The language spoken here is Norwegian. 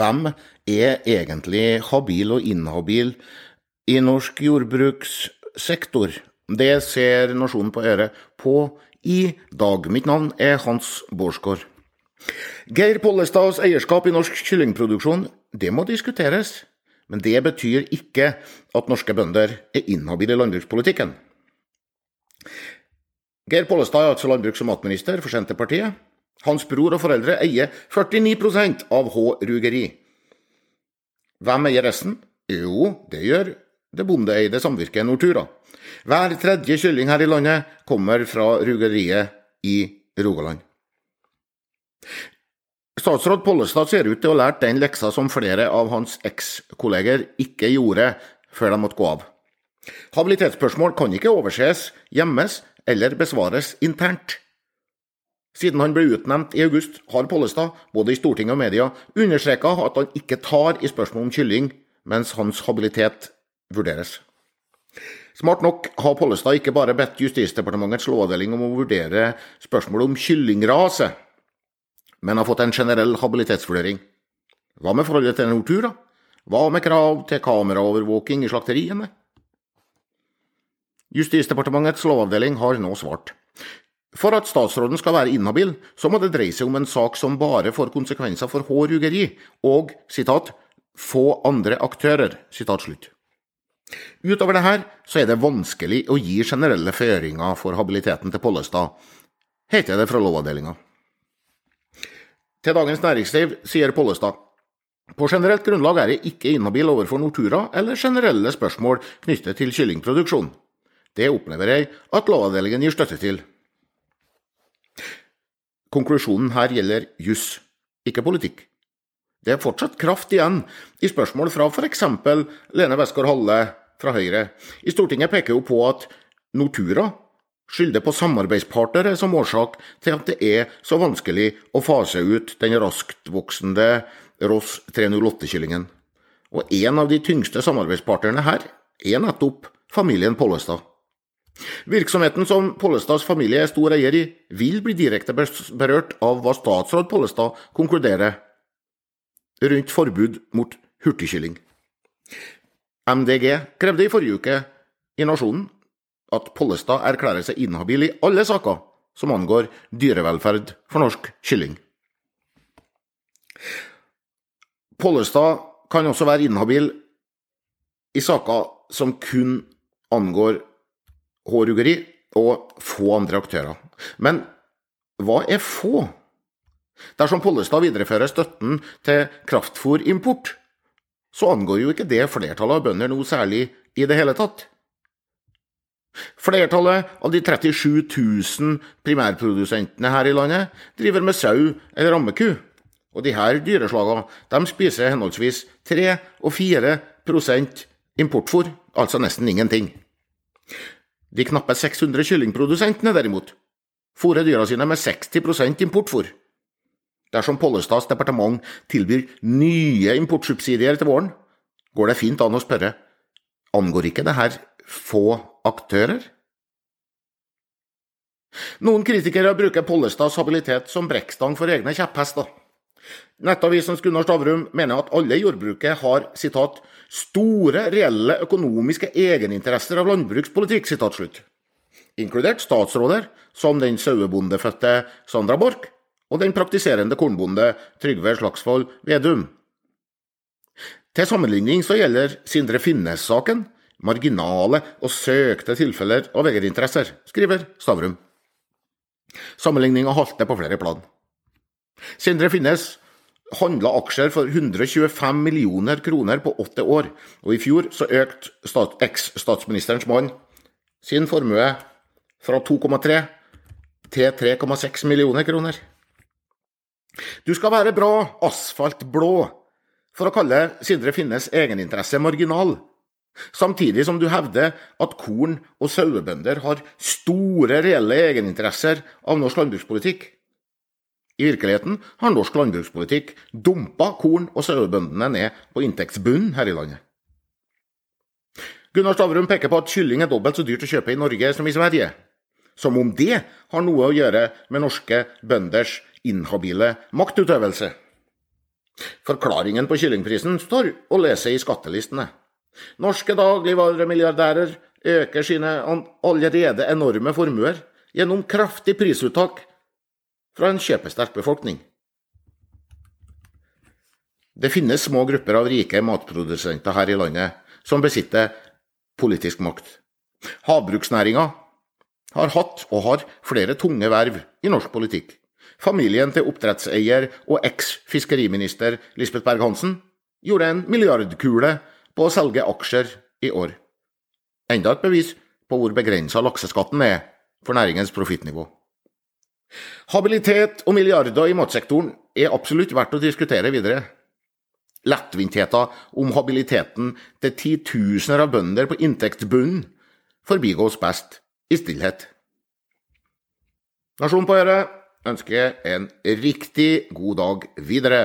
hvem er egentlig habil og inhabil i norsk jordbrukssektor? Det ser Nasjonen på øret på i dag. Mitt navn er Hans Bårdsgaard. Geir Pollestads eierskap i norsk kyllingproduksjon, det må diskuteres. Men det betyr ikke at norske bønder er inhabile i landbrukspolitikken. Geir Pollestad er altså landbruks- og matminister for Senterpartiet. Hans bror og foreldre eier 49% av H. Rugeri. Hvem eier resten? Jo, det gjør det bondeeide samvirket Nortura. Hver tredje kylling her i landet kommer fra rugeriet i Rogaland. Statsråd Pollestad ser ut til å ha lært den leksa som flere av hans ekskolleger ikke gjorde før de måtte gå av. Habilitetsspørsmål kan ikke overses, gjemmes eller besvares internt. Siden han ble utnevnt i august, har Pollestad, både i Stortinget og media, understreka at han ikke tar i spørsmål om kylling, mens hans habilitet vurderes. Smart nok har Pollestad ikke bare bedt Justisdepartementets lovavdeling om å vurdere spørsmålet om kyllingrase, men har fått en generell habilitetsvurdering. Hva med forholdet til Nortura? Hva med krav til kameraovervåking i slakteriene? Justisdepartementets lovavdeling har nå svart. For at statsråden skal være inhabil, så må det dreie seg om en sak som bare får konsekvenser for H. Og citat, 'få andre aktører'. Citat slutt. Utover det her så er det vanskelig å gi generelle føringer for habiliteten til Pollestad, heter det fra Lovavdelinga. Til Dagens Næringsliv sier Pollestad på generelt grunnlag er jeg ikke inhabil overfor Nortura eller generelle spørsmål knyttet til kyllingproduksjon. Det opplever jeg at Lovavdelingen gir støtte til. Konklusjonen her gjelder juss, ikke politikk. Det er fortsatt kraft igjen i spørsmål fra f.eks. Lene Westgård-Halle fra Høyre. I Stortinget peker hun på at Nortura skylder på samarbeidspartnere som årsak til at det er så vanskelig å fase ut den rasktvoksende Ross 308-kyllingen. Og en av de tyngste samarbeidspartnerne her er nettopp familien Pollestad. Virksomheten som Pollestads familie er stor eier i, vil bli direkte berørt av hva statsråd Pollestad konkluderer rundt forbud mot hurtigkylling. MDG krevde i forrige uke i Nasjonen at Pollestad erklærer seg inhabil i alle saker som angår dyrevelferd for norsk kylling. Pollestad kan også være inhabil i saker som kun angår hårhuggeri og få andre aktører. Men hva er få? Dersom Pollestad viderefører støtten til kraftfôrimport, så angår jo ikke det flertallet av bønder noe særlig i det hele tatt. Flertallet av de 37 000 primærprodusentene her i landet driver med sau eller ammeku, og de her dyreslagene spiser henholdsvis 3 og 4% importfôr, altså nesten ingenting. De knappe 600 kyllingprodusentene, derimot, fôrer dyra sine med 60 importfôr. Dersom Pollestads departement tilbyr nye importsubsidier til våren, går det fint an å spørre angår ikke det her få aktører? Noen kritikere bruker Pollestads habilitet som brekkstang for egne kjepphester. Nettavisens Gunnar Stavrum mener at alle i jordbruket har citat, 'store reelle økonomiske egeninteresser av landbrukspolitikk', citat slutt. inkludert statsråder som den sauebondefødte Sandra Borch og den praktiserende kornbonde Trygve Slagsvold Vedum. Til sammenligning så gjelder Sindre Finnes-saken marginale og søkte tilfeller av egeninteresser, skriver Stavrum. Sammenligninga halter på flere plan. Sindre Finnes handla aksjer for 125 millioner kroner på åtte år, og i fjor så økte eks-statsministerens mann sin formue fra 2,3 til 3,6 millioner kroner. Du skal være bra asfaltblå for å kalle Sindre Finnes egeninteresse marginal, samtidig som du hevder at korn- og sauebønder har store reelle egeninteresser av norsk landbrukspolitikk. I virkeligheten har norsk landbrukspolitikk dumpa korn- og sauebøndene ned på inntektsbunnen her i landet. Gunnar Stavrum peker på at kylling er dobbelt så dyrt å kjøpe i Norge som i Sverige. Som om det har noe å gjøre med norske bønders inhabile maktutøvelse. Forklaringen på kyllingprisen står å lese i skattelistene. Norske dagligvaremilliardærer øker sine allerede enorme formuer gjennom kraftig prisuttak fra en kjøpesterk befolkning. Det finnes små grupper av rike matprodusenter her i landet som besitter politisk makt. Havbruksnæringa har hatt og har flere tunge verv i norsk politikk. Familien til oppdrettseier og eks-fiskeriminister Lisbeth Berg-Hansen gjorde en milliardkule på å selge aksjer i år. Enda et bevis på hvor begrensa lakseskatten er for næringens profittnivå. Habilitet og milliarder i matsektoren er absolutt verdt å diskutere videre. Lettvintheten om habiliteten til titusener av bønder på inntektsbunnen forbigås best i stillhet. Nasjon på Øre ønsker en riktig god dag videre.